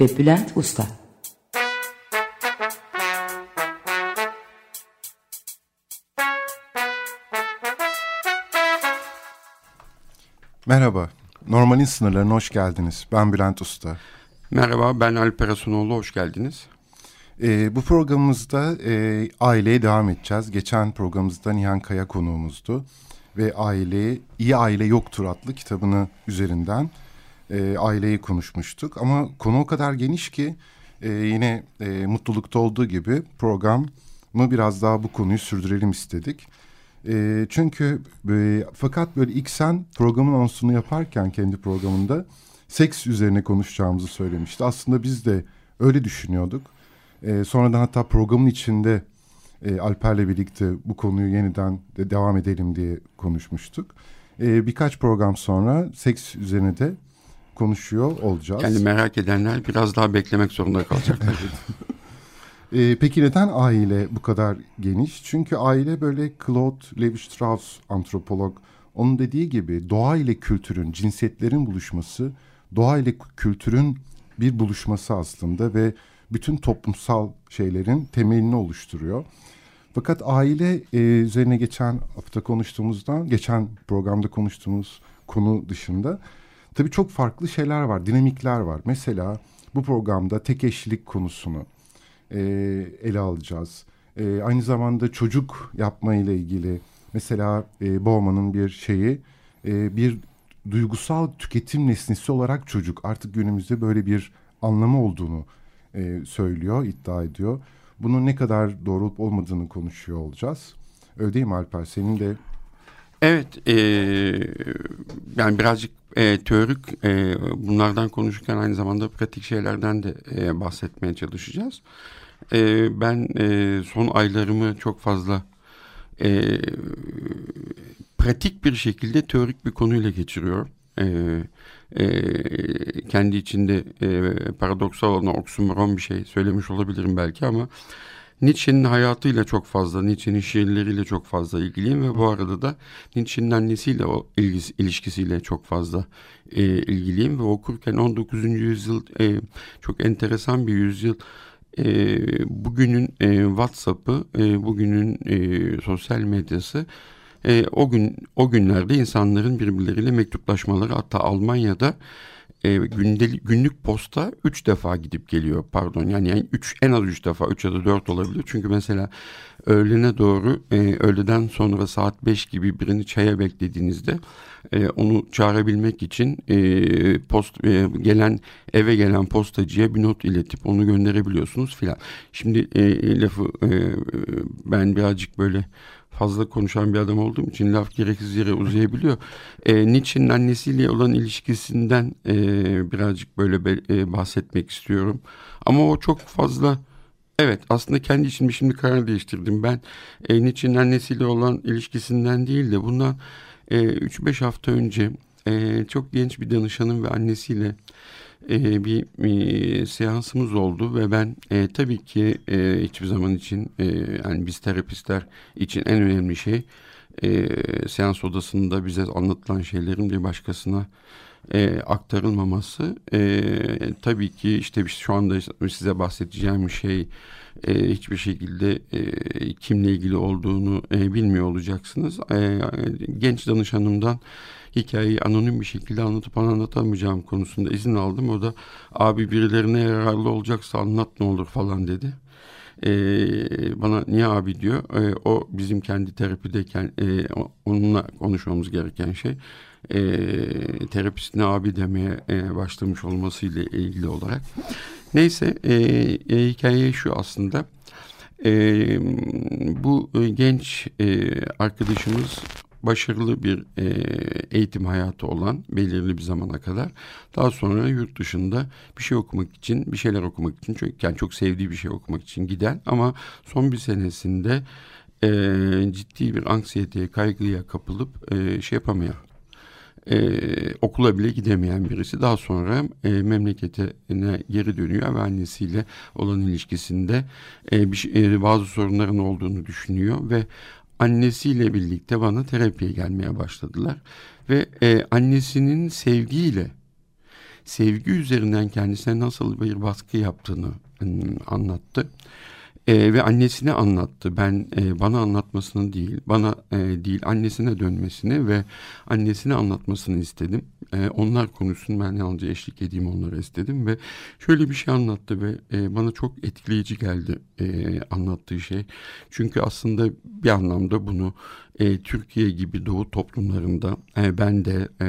ve Bülent Usta Merhaba, Normalin sınırlarına hoş geldiniz. Ben Bülent Usta. Merhaba, ben Alper Asunoğlu, hoş geldiniz. Ee, bu programımızda e, aileye devam edeceğiz. Geçen programımızda Nihan Kaya konuğumuzdu. Ve aile, İyi Aile Yoktur adlı kitabını üzerinden e, aileyi konuşmuştuk. Ama konu o kadar geniş ki e, yine e, mutlulukta olduğu gibi programı biraz daha bu konuyu sürdürelim istedik. E, çünkü e, fakat böyle ilk sen programın anonsunu yaparken kendi programında seks üzerine konuşacağımızı söylemişti. Aslında biz de öyle düşünüyorduk. E, sonradan hatta programın içinde e, Alper'le birlikte bu konuyu yeniden de devam edelim diye konuşmuştuk. E, birkaç program sonra seks üzerine de konuşuyor olacağız. Yani merak edenler biraz daha beklemek zorunda kalacaklar. Ee, peki neden aile bu kadar geniş? Çünkü aile böyle Claude Levi-Strauss antropolog onun dediği gibi doğa ile kültürün, cinsiyetlerin buluşması, doğa ile kültürün bir buluşması aslında ve bütün toplumsal şeylerin temelini oluşturuyor. Fakat aile e, üzerine geçen hafta konuştuğumuzdan, geçen programda konuştuğumuz konu dışında tabii çok farklı şeyler var, dinamikler var. Mesela bu programda tek eşlilik konusunu, e, ele alacağız. E, aynı zamanda çocuk yapma ile ilgili mesela e, Bowman'ın bir şeyi e, bir duygusal tüketim nesnesi olarak çocuk artık günümüzde böyle bir anlamı olduğunu e, söylüyor, iddia ediyor. Bunun ne kadar doğru olup olmadığını konuşuyor olacağız. Öyle değil mi Alper? Senin de... Evet, e, yani birazcık e, teorik e, bunlardan konuşurken aynı zamanda pratik şeylerden de e, bahsetmeye çalışacağız. E, ben e, son aylarımı çok fazla e, pratik bir şekilde teorik bir konuyla geçiriyorum. E, e, kendi içinde e, paradoksal olan oksimoron bir şey söylemiş olabilirim belki ama Nietzsche'nin hayatıyla çok fazla, Nietzsche'nin şiirleriyle çok fazla ilgiliyim ve bu arada da Nietzsche'nin annesiyle o ilgisi, ilişkisiyle çok fazla e, ilgiliyim ve okurken 19. yüzyıl e, çok enteresan bir yüzyıl e, bugünün e, WhatsApp'ı, e, bugünün e, sosyal medyası e, o gün o günlerde insanların birbirleriyle mektuplaşmaları hatta Almanya'da e, gündelik, günlük posta üç defa gidip geliyor pardon yani, yani üç, en az üç defa üç ya da dört olabilir çünkü mesela öğlene doğru e, öğleden sonra saat beş gibi birini çaya beklediğinizde e, onu çağırabilmek için e, post e, gelen eve gelen postacıya bir not iletip onu gönderebiliyorsunuz filan. Şimdi e, lafı e, ben birazcık böyle fazla konuşan bir adam olduğum için laf gereksiz yere uzayabiliyor. E, Nietzsche'nin annesiyle olan ilişkisinden e, birazcık böyle be, e, bahsetmek istiyorum. Ama o çok fazla evet aslında kendi içimde şimdi karar değiştirdim. Ben e, Nietzsche'nin annesiyle olan ilişkisinden değil de bundan e, 3-5 hafta önce e, çok genç bir danışanım ve annesiyle e, bir e, seansımız oldu ve ben e, tabii ki e, hiçbir zaman için e, yani biz terapistler için en önemli şey e, seans odasında bize anlatılan şeylerin bir başkasına e, aktarılmaması. E, tabii ki işte şu anda size bahsedeceğim şey e, hiçbir şekilde e, kimle ilgili olduğunu e, bilmiyor olacaksınız. E, genç danışanımdan hikayeyi anonim bir şekilde anlatıp anlatamayacağım konusunda izin aldım. O da abi birilerine yararlı olacaksa anlat ne olur falan dedi. Ee, bana niye abi diyor. Ee, o bizim kendi terapideyken e, onunla konuşmamız gereken şey. E, terapistine abi demeye e, başlamış olmasıyla ilgili olarak. Neyse e, e, hikaye şu aslında. E, bu genç e, arkadaşımız başarılı bir e, eğitim hayatı olan belirli bir zamana kadar daha sonra yurt dışında bir şey okumak için bir şeyler okumak için çok, yani çok sevdiği bir şey okumak için giden ama son bir senesinde e, ciddi bir anksiyeteye kaygıya kapılıp e, şey yapamayan e, okula bile gidemeyen birisi daha sonra e, memleketine geri dönüyor ve annesiyle olan ilişkisinde e, bir, e, bazı sorunların olduğunu düşünüyor ve annesiyle birlikte bana terapiye gelmeye başladılar ve e, annesinin sevgiyle sevgi üzerinden kendisine nasıl bir baskı yaptığını ıı, anlattı. E, ve annesine anlattı. Ben e, bana anlatmasını değil, bana e, değil annesine dönmesini ve annesine anlatmasını istedim. E, onlar konuşsun ben yalnızca eşlik edeyim onlara istedim ve şöyle bir şey anlattı ve e, bana çok etkileyici geldi e, anlattığı şey. Çünkü aslında bir anlamda bunu e, Türkiye gibi doğu toplumlarında e, ben de e,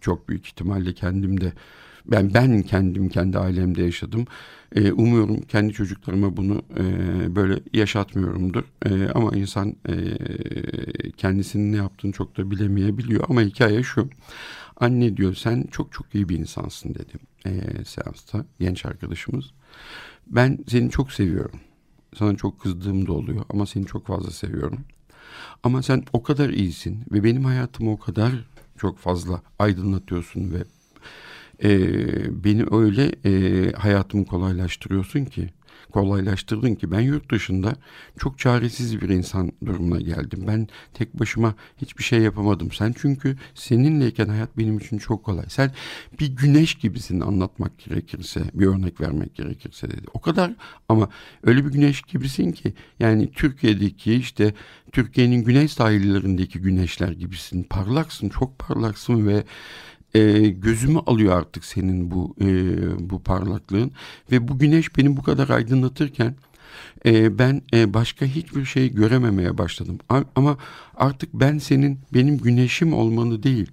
çok büyük ihtimalle kendim de ben ben kendim kendi ailemde yaşadım. E, umuyorum kendi çocuklarıma bunu e, böyle yaşatmıyorumdur. E, ama insan e, kendisinin ne yaptığını çok da bilemeyebiliyor. Ama hikaye şu. Anne diyor sen çok çok iyi bir insansın dedim e, seansta genç arkadaşımız. Ben seni çok seviyorum. Sana çok kızdığım da oluyor ama seni çok fazla seviyorum. Ama sen o kadar iyisin ve benim hayatımı o kadar çok fazla aydınlatıyorsun ve e, beni öyle e, hayatımı kolaylaştırıyorsun ki kolaylaştırdın ki ben yurt dışında çok çaresiz bir insan durumuna geldim. Ben tek başıma hiçbir şey yapamadım. Sen çünkü seninleyken hayat benim için çok kolay. Sen bir güneş gibisin anlatmak gerekirse, bir örnek vermek gerekirse dedi. O kadar ama öyle bir güneş gibisin ki yani Türkiye'deki işte Türkiye'nin güney sahillerindeki güneşler gibisin. Parlaksın, çok parlaksın ve e, gözümü alıyor artık senin bu e, bu parlaklığın. Ve bu güneş beni bu kadar aydınlatırken e, ben e, başka hiçbir şey görememeye başladım. Ama artık ben senin benim güneşim olmanı değil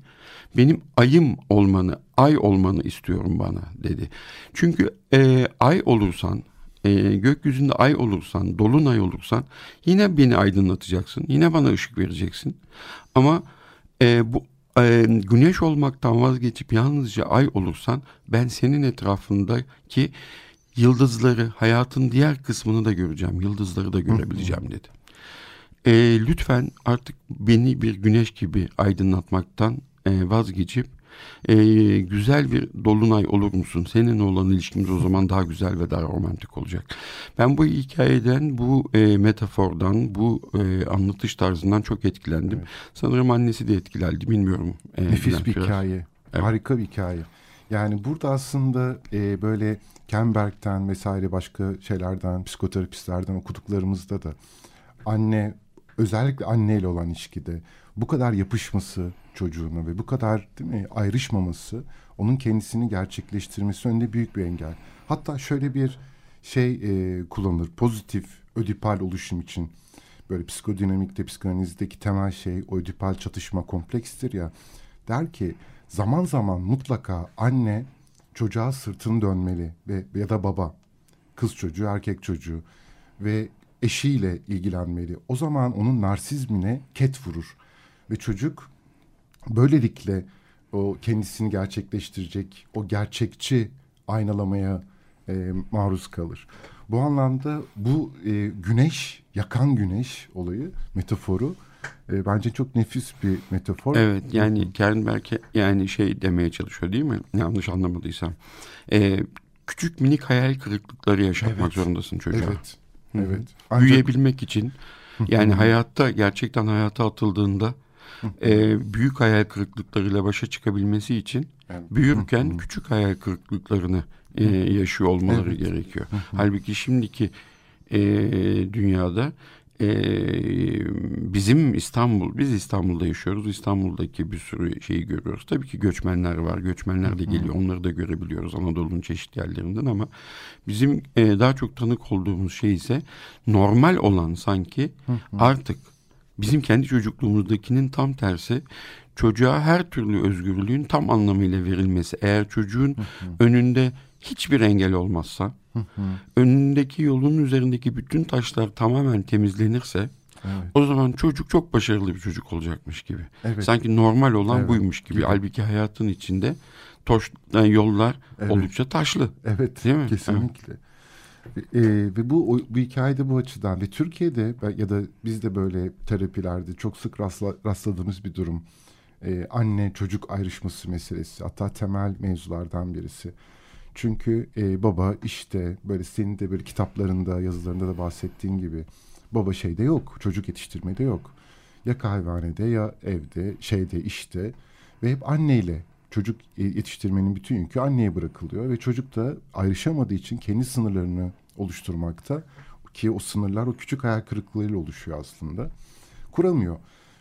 benim ayım olmanı ay olmanı istiyorum bana dedi. Çünkü e, ay olursan e, gökyüzünde ay olursan dolunay olursan yine beni aydınlatacaksın yine bana ışık vereceksin. Ama e, bu e, güneş olmaktan vazgeçip yalnızca ay olursan ben senin etrafındaki yıldızları hayatın diğer kısmını da göreceğim yıldızları da görebileceğim dedi. E, lütfen artık beni bir güneş gibi aydınlatmaktan e, vazgeçip e, güzel bir dolunay olur musun? Senin olan ilişkimiz o zaman daha güzel ve daha romantik olacak. Ben bu hikayeden, bu e, metafordan, bu e, anlatış tarzından çok etkilendim. Evet. Sanırım annesi de etkilendi, bilmiyorum. E, Nefis bir biraz. hikaye, evet. harika bir hikaye. Yani burada aslında e, böyle Kemberg'den vesaire başka şeylerden, psikoterapistlerden okuduklarımızda da anne, özellikle anneyle olan ilişkide bu kadar yapışması, çocuğuna ve bu kadar değil mi ayrışmaması onun kendisini gerçekleştirmesi önünde büyük bir engel. Hatta şöyle bir şey e, kullanılır pozitif ödipal oluşum için böyle psikodinamikte psikanalizdeki temel şey o ödipal çatışma komplekstir ya der ki zaman zaman mutlaka anne çocuğa sırtını dönmeli ve ya da baba kız çocuğu erkek çocuğu ve eşiyle ilgilenmeli. O zaman onun narsizmine ket vurur ve çocuk böylelikle o kendisini gerçekleştirecek o gerçekçi aynalamaya e, maruz kalır. Bu anlamda bu e, güneş, yakan güneş olayı, metaforu e, bence çok nefis bir metafor. Evet yani Kernberg yani şey demeye çalışıyor değil mi? Yanlış anlamadıysam. E, küçük minik hayal kırıklıkları yaşatmak evet. zorundasın çocuğa. Evet. Evet. Ancak... Büyüyebilmek için yani hayatta gerçekten hayata atıldığında e, büyük hayal kırıklıklarıyla başa çıkabilmesi için büyürken küçük hayal kırıklıklarını e, yaşıyor olmaları evet. gerekiyor. Halbuki şimdiki e, dünyada e, bizim İstanbul, biz İstanbul'da yaşıyoruz. İstanbul'daki bir sürü şeyi görüyoruz. Tabii ki göçmenler var. Göçmenler de geliyor. Onları da görebiliyoruz Anadolu'nun çeşitli yerlerinden ama bizim e, daha çok tanık olduğumuz şey ise normal olan sanki artık Bizim kendi çocukluğumuzdakinin tam tersi çocuğa her türlü özgürlüğün tam anlamıyla verilmesi. Eğer çocuğun hı hı. önünde hiçbir engel olmazsa, hı hı. önündeki yolun üzerindeki bütün taşlar tamamen temizlenirse Evet. O zaman çocuk çok başarılı bir çocuk olacakmış gibi. Evet. Sanki normal olan evet. buymuş gibi. gibi. Halbuki hayatın içinde toş, yani yollar evet. oldukça taşlı. Evet. Değil mi? Kesinlikle. Evet. Ee, ve bu bu hikayede bu açıdan ve Türkiye'de ya da biz de böyle terapilerde çok sık rastla, rastladığımız bir durum. Ee, anne çocuk ayrışması meselesi hatta temel mevzulardan birisi. Çünkü e, baba işte böyle senin de böyle kitaplarında yazılarında da bahsettiğin gibi baba şeyde yok çocuk yetiştirmede yok. Ya kahvehanede ya evde şeyde işte ve hep anneyle çocuk yetiştirmenin bütün yükü anneye bırakılıyor ve çocuk da ayrışamadığı için kendi sınırlarını oluşturmakta ki o sınırlar o küçük hayal kırıklıklarıyla oluşuyor aslında. Kuramıyor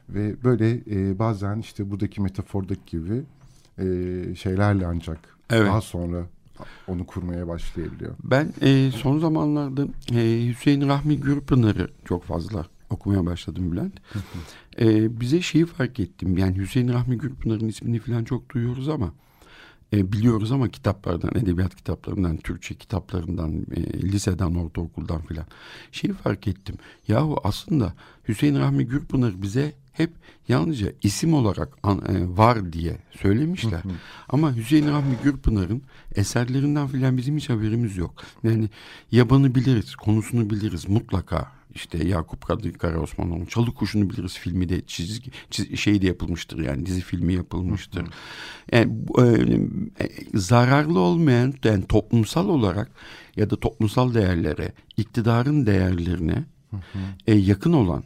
ve böyle e, bazen işte buradaki metafordaki gibi e, şeylerle ancak evet. daha sonra onu kurmaya başlayabiliyor. Ben e, son zamanlarda e, Hüseyin Rahmi Gürpınar'ı çok fazla okumaya başladım Bülent. e, bize şeyi fark ettim. Yani Hüseyin Rahmi Gürpınar'ın ismini falan çok duyuyoruz ama e, biliyoruz ama kitaplardan, edebiyat kitaplarından, Türkçe kitaplarından, e, liseden, ortaokuldan filan şeyi fark ettim. Yahu aslında Hüseyin Rahmi Gürpınar bize hep yalnızca isim olarak an, e, var diye söylemişler. Hı hı. Ama Hüseyin Rahmi Gürpınar'ın eserlerinden filan bizim hiç haberimiz yok. Yani yabanı biliriz, konusunu biliriz mutlaka. İşte Yakup Kadri Karaosmanoğlu, Çalı Kuşu'nu biliriz filmi de çizgi çiz, şey de yapılmıştır yani dizi filmi yapılmıştır. Hı hı. Yani e, zararlı olmayan yani toplumsal olarak ya da toplumsal değerlere, iktidarın değerlerine hı hı. E, yakın olan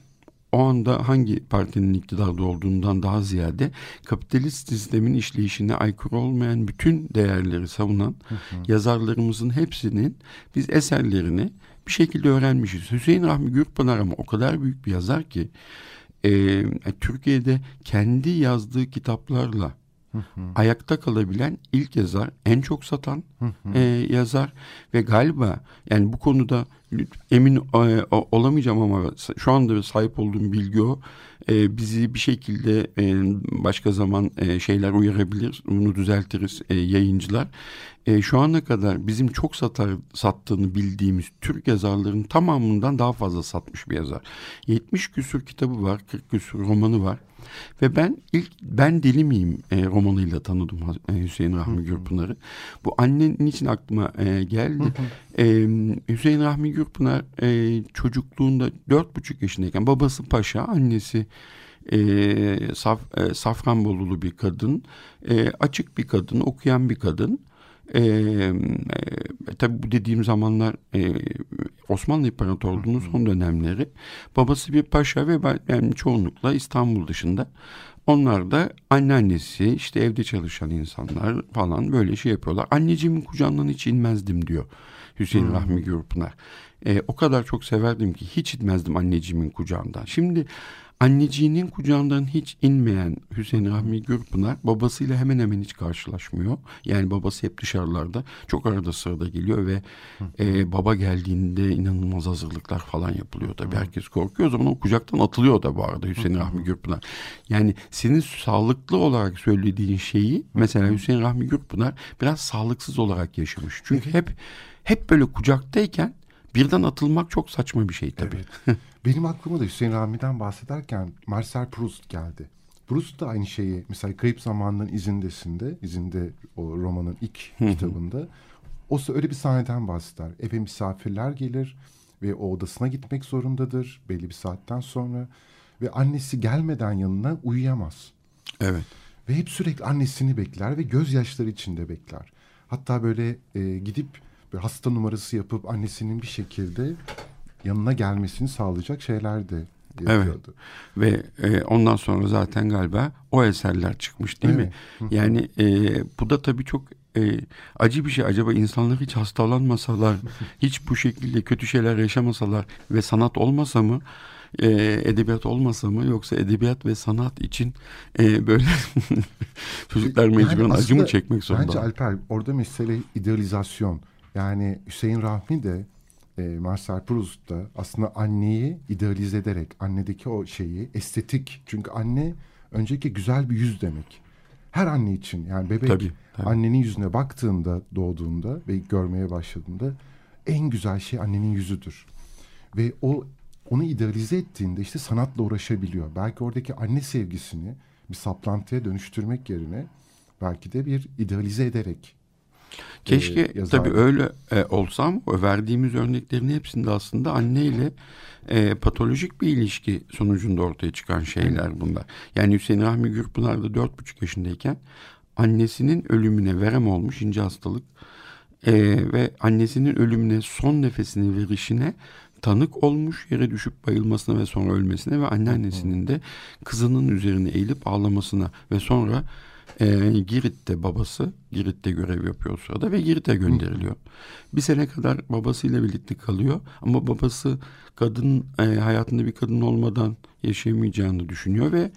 o anda hangi partinin iktidarda olduğundan daha ziyade kapitalist sistemin işleyişine aykırı olmayan bütün değerleri savunan hı hı. yazarlarımızın hepsinin biz eserlerini bir şekilde öğrenmişiz. Hüseyin Rahmi Gürpınar ama o kadar büyük bir yazar ki e, Türkiye'de kendi yazdığı kitaplarla Hı hı. ayakta kalabilen ilk yazar, en çok satan hı hı. E, yazar ve galiba yani bu konuda emin e, olamayacağım ama şu anda sahip olduğum bilgi o. E, bizi bir şekilde e, başka zaman e, şeyler uyarabilir, bunu düzeltiriz e, yayıncılar. E, şu ana kadar bizim çok satar sattığını bildiğimiz Türk yazarların tamamından daha fazla satmış bir yazar. 70 küsür kitabı var, 40 küsür romanı var. Ve ben ilk Ben Deli Miyim e, romanıyla tanıdım e, Hüseyin Rahmi Gürpınar'ı. Bu annenin için aklıma e, geldi. e, Hüseyin Rahmi Gürpınar e, çocukluğunda dört buçuk yaşındayken babası paşa, annesi e, Saf, e, Safranbolulu bir kadın. E, açık bir kadın, okuyan bir kadın. E, e, tabii bu dediğim zamanlar e, Osmanlı İmparatorluğu'nun son dönemleri. Babası bir paşa ve ben, yani çoğunlukla İstanbul dışında. Onlar da anneannesi işte evde çalışan insanlar falan böyle şey yapıyorlar. Anneciğimin kucağından hiç inmezdim diyor Hüseyin hmm. Rahmi Gürpınar. E, o kadar çok severdim ki hiç inmezdim anneciğimin kucağından. Şimdi Anneciğinin kucağından hiç inmeyen Hüseyin Rahmi Gürpınar babasıyla hemen hemen hiç karşılaşmıyor. Yani babası hep dışarılarda çok arada sırada geliyor ve e, baba geldiğinde inanılmaz hazırlıklar falan yapılıyor tabii. Herkes korkuyor o zaman o kucaktan atılıyor da bu arada Hüseyin Rahmi Gürpınar. Yani senin sağlıklı olarak söylediğin şeyi mesela Hüseyin Rahmi Gürpınar biraz sağlıksız olarak yaşamış. Çünkü hep hep böyle kucaktayken birden atılmak çok saçma bir şey tabii. Evet. Benim aklıma da Hüseyin Rami'den bahsederken Marcel Proust geldi. Proust da aynı şeyi mesela Kayıp Zamanın izindesinde, izinde o romanın ilk kitabında o öyle bir sahneden bahseder. Eve misafirler gelir ve o odasına gitmek zorundadır belli bir saatten sonra ve annesi gelmeden yanına uyuyamaz. Evet. Ve hep sürekli annesini bekler ve gözyaşları içinde bekler. Hatta böyle e, gidip böyle hasta numarası yapıp annesinin bir şekilde yanına gelmesini sağlayacak şeyler de yapıyordu. Evet. Ve e, ondan sonra zaten galiba o eserler çıkmış değil evet. mi? Yani e, bu da tabii çok e, acı bir şey. Acaba insanlar hiç hastalanmasalar, hiç bu şekilde kötü şeyler yaşamasalar ve sanat olmasa mı? e, edebiyat olmasa mı yoksa edebiyat ve sanat için e, böyle çocuklar mecburen yani acı mı çekmek zorunda? Bence Alper orada mesele idealizasyon. Yani Hüseyin Rahmi de e, Marcel Proust da aslında anneyi idealize ederek annedeki o şeyi estetik çünkü anne önceki güzel bir yüz demek. Her anne için yani bebek tabii, tabii. annenin yüzüne baktığında doğduğunda ve görmeye başladığında en güzel şey annenin yüzüdür. Ve o onu idealize ettiğinde işte sanatla uğraşabiliyor. Belki oradaki anne sevgisini bir saplantıya dönüştürmek yerine belki de bir idealize ederek Keşke e, tabii öyle e, olsam verdiğimiz örneklerin hepsinde aslında anneyle e, patolojik bir ilişki sonucunda ortaya çıkan şeyler bunlar. Yani Hüseyin Rahmi Gürpınar da dört buçuk yaşındayken annesinin ölümüne verem olmuş ince hastalık e, ve annesinin ölümüne son nefesini verişine tanık olmuş yere düşüp bayılmasına ve sonra ölmesine ve anneannesinin de kızının üzerine eğilip ağlamasına ve sonra e, Girit'te babası Girit'te görev yapıyor o sırada ve Girit'e gönderiliyor. Bir sene kadar babasıyla birlikte kalıyor ama babası kadın e, hayatında bir kadın olmadan yaşayamayacağını düşünüyor ve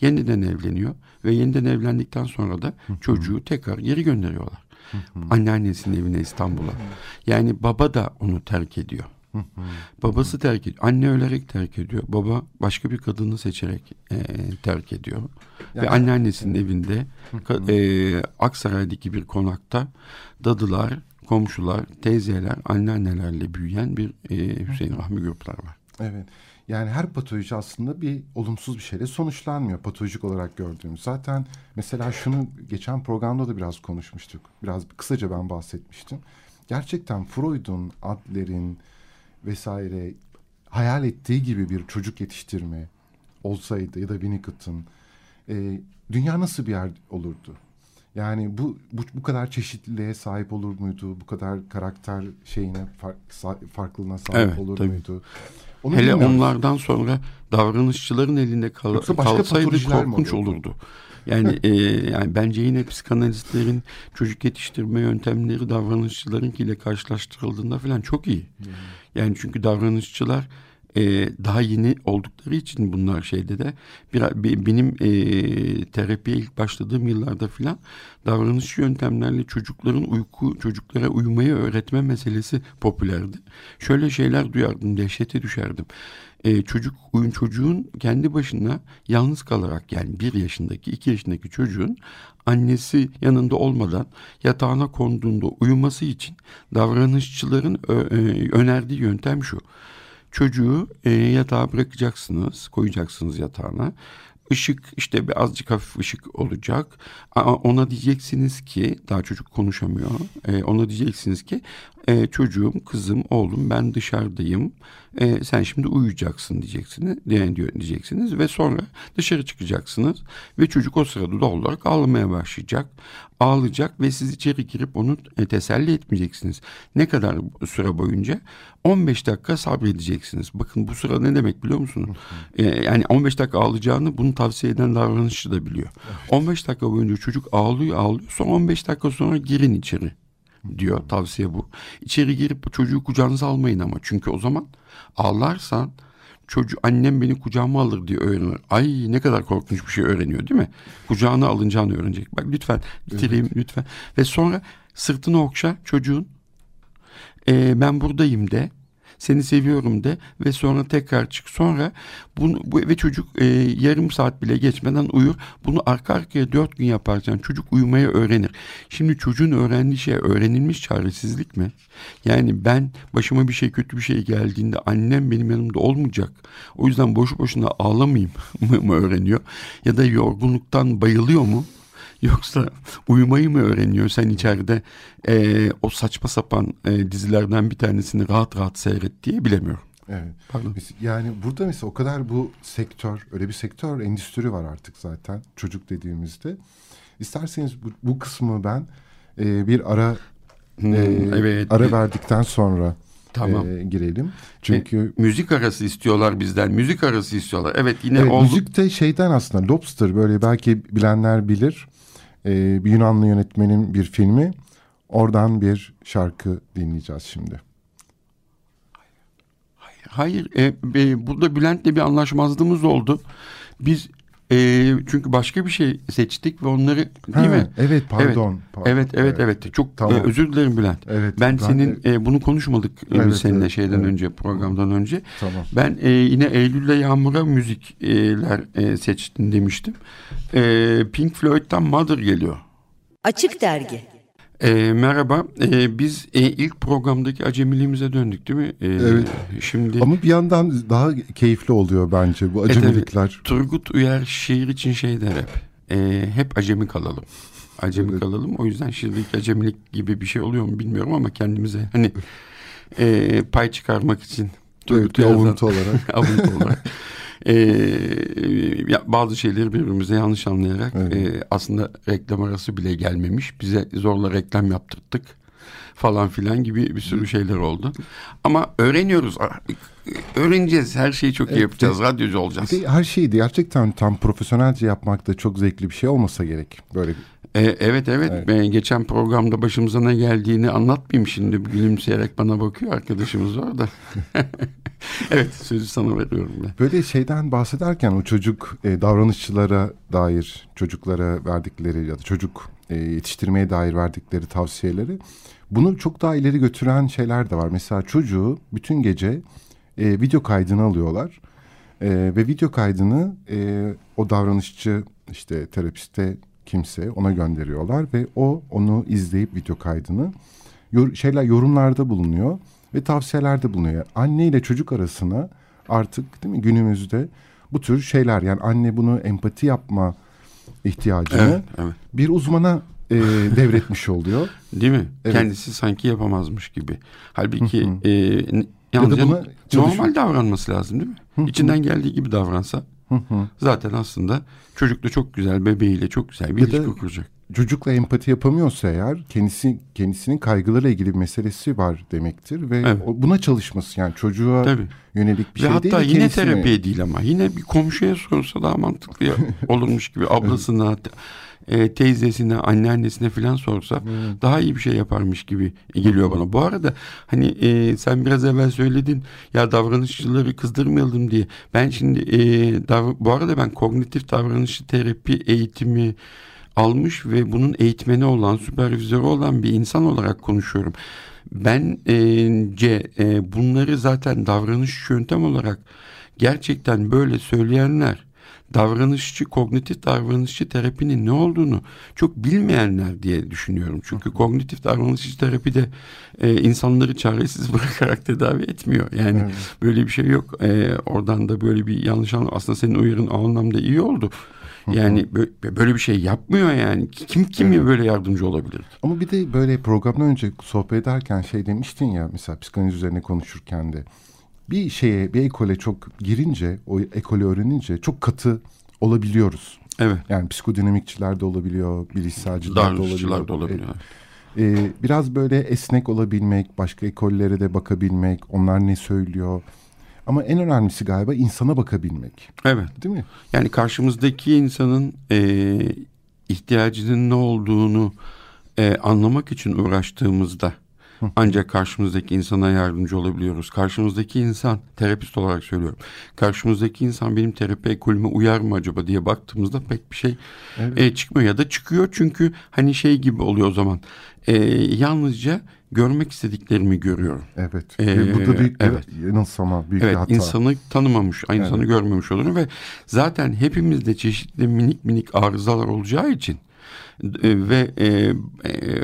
yeniden evleniyor ve yeniden evlendikten sonra da çocuğu tekrar geri gönderiyorlar. Anneannesinin evine İstanbul'a. Yani baba da onu terk ediyor. Babası terk ediyor. Anne ölerek terk ediyor. Baba başka bir kadını seçerek e, terk ediyor. Yani, Ve anneannesinin evet. evinde e, Aksaray'daki bir konakta dadılar, komşular, teyzeler, anneannelerle büyüyen bir e, Hüseyin Rahmi gruplar var. Evet. Yani her patoloji aslında bir olumsuz bir şeyle sonuçlanmıyor patolojik olarak gördüğümüz. Zaten mesela şunu geçen programda da biraz konuşmuştuk. Biraz kısaca ben bahsetmiştim. Gerçekten Freud'un, Adler'in, vesaire hayal ettiği gibi bir çocuk yetiştirme olsaydı ya da Winnicott'ın e, dünya nasıl bir yer olurdu? Yani bu, bu bu kadar çeşitliliğe sahip olur muydu? Bu kadar karakter şeyine fark, farklılığına sahip evet, olur tabii. muydu? Onu Hele onlardan sonra davranışçıların elinde kal kalsaydı korkunç olurdu. olurdu. Yani e, yani bence yine psikanalistlerin çocuk yetiştirme yöntemleri davranışçılarınkiyle karşılaştırıldığında falan çok iyi. Yani çünkü davranışçılar e, daha yeni oldukları için bunlar şeyde de bir, benim e, terapiye ilk başladığım yıllarda filan davranış yöntemlerle çocukların uyku çocuklara uyumayı öğretme meselesi popülerdi. Şöyle şeyler duyardım dehşete düşerdim e, çocuk oyun çocuğun kendi başına yalnız kalarak yani bir yaşındaki iki yaşındaki çocuğun annesi yanında olmadan yatağına konduğunda uyuması için davranışçıların e, önerdiği yöntem şu. Çocuğu e, yatağa bırakacaksınız, koyacaksınız yatağına. Işık işte bir azıcık hafif ışık olacak. Ona diyeceksiniz ki daha çocuk konuşamıyor. E, ona diyeceksiniz ki e, çocuğum, kızım, oğlum ben dışarıdayım. E, sen şimdi uyuyacaksın diyeceksiniz, diyeceksiniz ve sonra dışarı çıkacaksınız ve çocuk o sırada doğal olarak ağlamaya başlayacak. Ağlayacak ve siz içeri girip onu e, teselli etmeyeceksiniz. Ne kadar süre boyunca? 15 dakika sabredeceksiniz. Bakın bu sıra ne demek biliyor musunuz? E, yani 15 dakika ağlayacağını bunu tavsiye eden davranışçı da biliyor. Evet. 15 dakika boyunca çocuk ağlıyor ağlıyor. Son 15 dakika sonra girin içeri diyor tavsiye bu. İçeri girip çocuğu kucağınıza almayın ama çünkü o zaman ağlarsan çocuğu annem beni kucağıma alır diye öğrenir. Ay ne kadar korkunç bir şey öğreniyor değil mi? Kucağına alınacağını öğrenecek. Bak lütfen bitireyim evet. lütfen. Ve sonra sırtını okşa çocuğun. Ee, ben buradayım de seni seviyorum de ve sonra tekrar çık. Sonra bunu bu ve çocuk e, yarım saat bile geçmeden uyur. Bunu arka arkaya dört gün yaparsan çocuk uyumayı öğrenir. Şimdi çocuğun öğrendiği şey öğrenilmiş çaresizlik mi? Yani ben başıma bir şey kötü bir şey geldiğinde annem benim yanımda olmayacak. O yüzden boşu boşuna ağlamayayım mı öğreniyor? Ya da yorgunluktan bayılıyor mu? Yoksa uyumayı mı öğreniyor sen içeride e, o saçma sapan e, dizilerden bir tanesini rahat rahat seyret diye bilemiyorum. Evet. Pardon. Yani burada mesela o kadar bu sektör, öyle bir sektör, endüstri var artık zaten çocuk dediğimizde. İsterseniz bu, bu kısmı ben e, bir ara hmm, e, evet. ara verdikten sonra Tamam. E, girelim. Çünkü e, müzik arası istiyorlar bizden. Müzik arası istiyorlar. Evet yine evet, oldu. Müzik de şeyden aslında Lobster böyle belki bilenler bilir e, bir Yunanlı yönetmenin bir filmi. Oradan bir şarkı dinleyeceğiz şimdi. Hayır, e, e, burada Bülent'le bir anlaşmazlığımız oldu. Biz e, çünkü başka bir şey seçtik ve onları değil ha, mi? Evet, pardon. Evet, pardon. evet, evet, evet. evet. Çok tamam. e, özür dilerim Bülent. Evet. Ben, ben senin e, bunu konuşmadık e, evet, seninle evet, şeyden evet. önce, programdan önce. Tamam. Ben e, yine Eylül'le Yağmur'a müzikler e, seçtim demiştim. E, Pink Floyd'dan Mother geliyor. Açık Dergi. E, merhaba. E, biz e, ilk programdaki acemiliğimize döndük değil mi? E, evet. Şimdi Ama bir yandan daha keyifli oluyor bence bu acemilikler. Evet, Turgut Uyar şiir için şey der hep. E, hep acemi kalalım. Acemi evet. kalalım. O yüzden şiirdeki acemilik gibi bir şey oluyor mu bilmiyorum ama kendimize hani e, pay çıkarmak için Turgut evet, avuntu olarak. avuntu olarak. e, ya, bazı şeyleri birbirimize yanlış anlayarak evet. e, aslında reklam arası bile gelmemiş. Bize zorla reklam yaptırttık falan filan gibi bir sürü şeyler oldu. Ama öğreniyoruz. Öğreneceğiz. Her şeyi çok iyi yapacağız. Evet, Radyocu olacağız. Her şeyi gerçekten tam profesyonelce yapmak da çok zevkli bir şey olmasa gerek. Böyle e, evet evet. evet. Ben geçen programda başımıza ne geldiğini anlatmayayım şimdi. Gülümseyerek bana bakıyor arkadaşımız orada. evet sözü sana veriyorum ben. Böyle şeyden bahsederken o çocuk e, davranışçılara dair çocuklara verdikleri ya da çocuk e, yetiştirmeye dair verdikleri tavsiyeleri bunu çok daha ileri götüren şeyler de var. Mesela çocuğu bütün gece e, video kaydını alıyorlar. E, ve video kaydını e, o davranışçı işte terapiste kimse ona gönderiyorlar ve o onu izleyip video kaydını yor, şeyler yorumlarda bulunuyor ve tavsiyelerde bulunuyor. Anne ile çocuk arasına artık değil mi günümüzde bu tür şeyler yani anne bunu empati yapma ihtiyacını evet, evet. bir uzmana e, devretmiş oluyor. Değil mi? Evet. Kendisi sanki yapamazmış gibi. Halbuki e, yalnızca ya normal davranması lazım değil mi? İçinden geldiği gibi davransa zaten aslında çocukla çok güzel bebeğiyle çok güzel bir ya ilişki kuracak. Çocukla empati yapamıyorsa eğer kendisi kendisinin kaygılarıyla ilgili bir meselesi var demektir ve evet. buna çalışması yani çocuğa Tabii. yönelik bir ve şey hatta değil. Hatta yine kendisine... terapiye değil ama yine bir komşuya sorsa daha mantıklı olurmuş gibi ablasına e, teyzesine, anneannesine falan sorsa hmm. daha iyi bir şey yaparmış gibi geliyor bana. Bu arada hani e, sen biraz evvel söyledin ya davranışçıları kızdırmayalım diye. Ben şimdi e, dav bu arada ben kognitif davranışçı terapi eğitimi almış ve bunun eğitmeni olan, süpervizörü olan bir insan olarak konuşuyorum. Bence e, bunları zaten davranış yöntem olarak gerçekten böyle söyleyenler davranışçı, kognitif davranışçı terapinin ne olduğunu çok bilmeyenler diye düşünüyorum. Çünkü kognitif davranışçı terapi de e, insanları çaresiz bırakarak tedavi etmiyor. Yani evet. böyle bir şey yok. E, oradan da böyle bir yanlış anlam. Aslında senin uyarın o anlamda iyi oldu. Yani böyle bir şey yapmıyor yani. Kim kim evet. böyle yardımcı olabilir? Ama bir de böyle programdan önce sohbet ederken şey demiştin ya mesela psikanaliz üzerine konuşurken de bir şeye bir ekole çok girince o ekolü öğrenince çok katı olabiliyoruz. Evet. Yani psikodinamikçiler de olabiliyor, bilişselciler de olabiliyor. da olabiliyor. Ee, biraz böyle esnek olabilmek, başka ekollere de bakabilmek, onlar ne söylüyor. Ama en önemlisi galiba insana bakabilmek. Evet. Değil mi? Yani karşımızdaki insanın e, ihtiyacının ne olduğunu e, anlamak için uğraştığımızda ancak karşımızdaki insana yardımcı olabiliyoruz. Karşımızdaki insan, terapist olarak söylüyorum. Karşımızdaki insan benim terapi ekolüme uyar mı acaba diye baktığımızda pek bir şey evet. e, çıkmıyor. Ya da çıkıyor çünkü hani şey gibi oluyor o zaman. E, yalnızca görmek istediklerimi görüyorum. Evet. Ee, bu da büyük evet. bir yanılsama, büyük evet, bir hata. insanı tanımamış, insanı evet. görmemiş olurum ve zaten hepimizde çeşitli minik minik arızalar olacağı için ve e, e,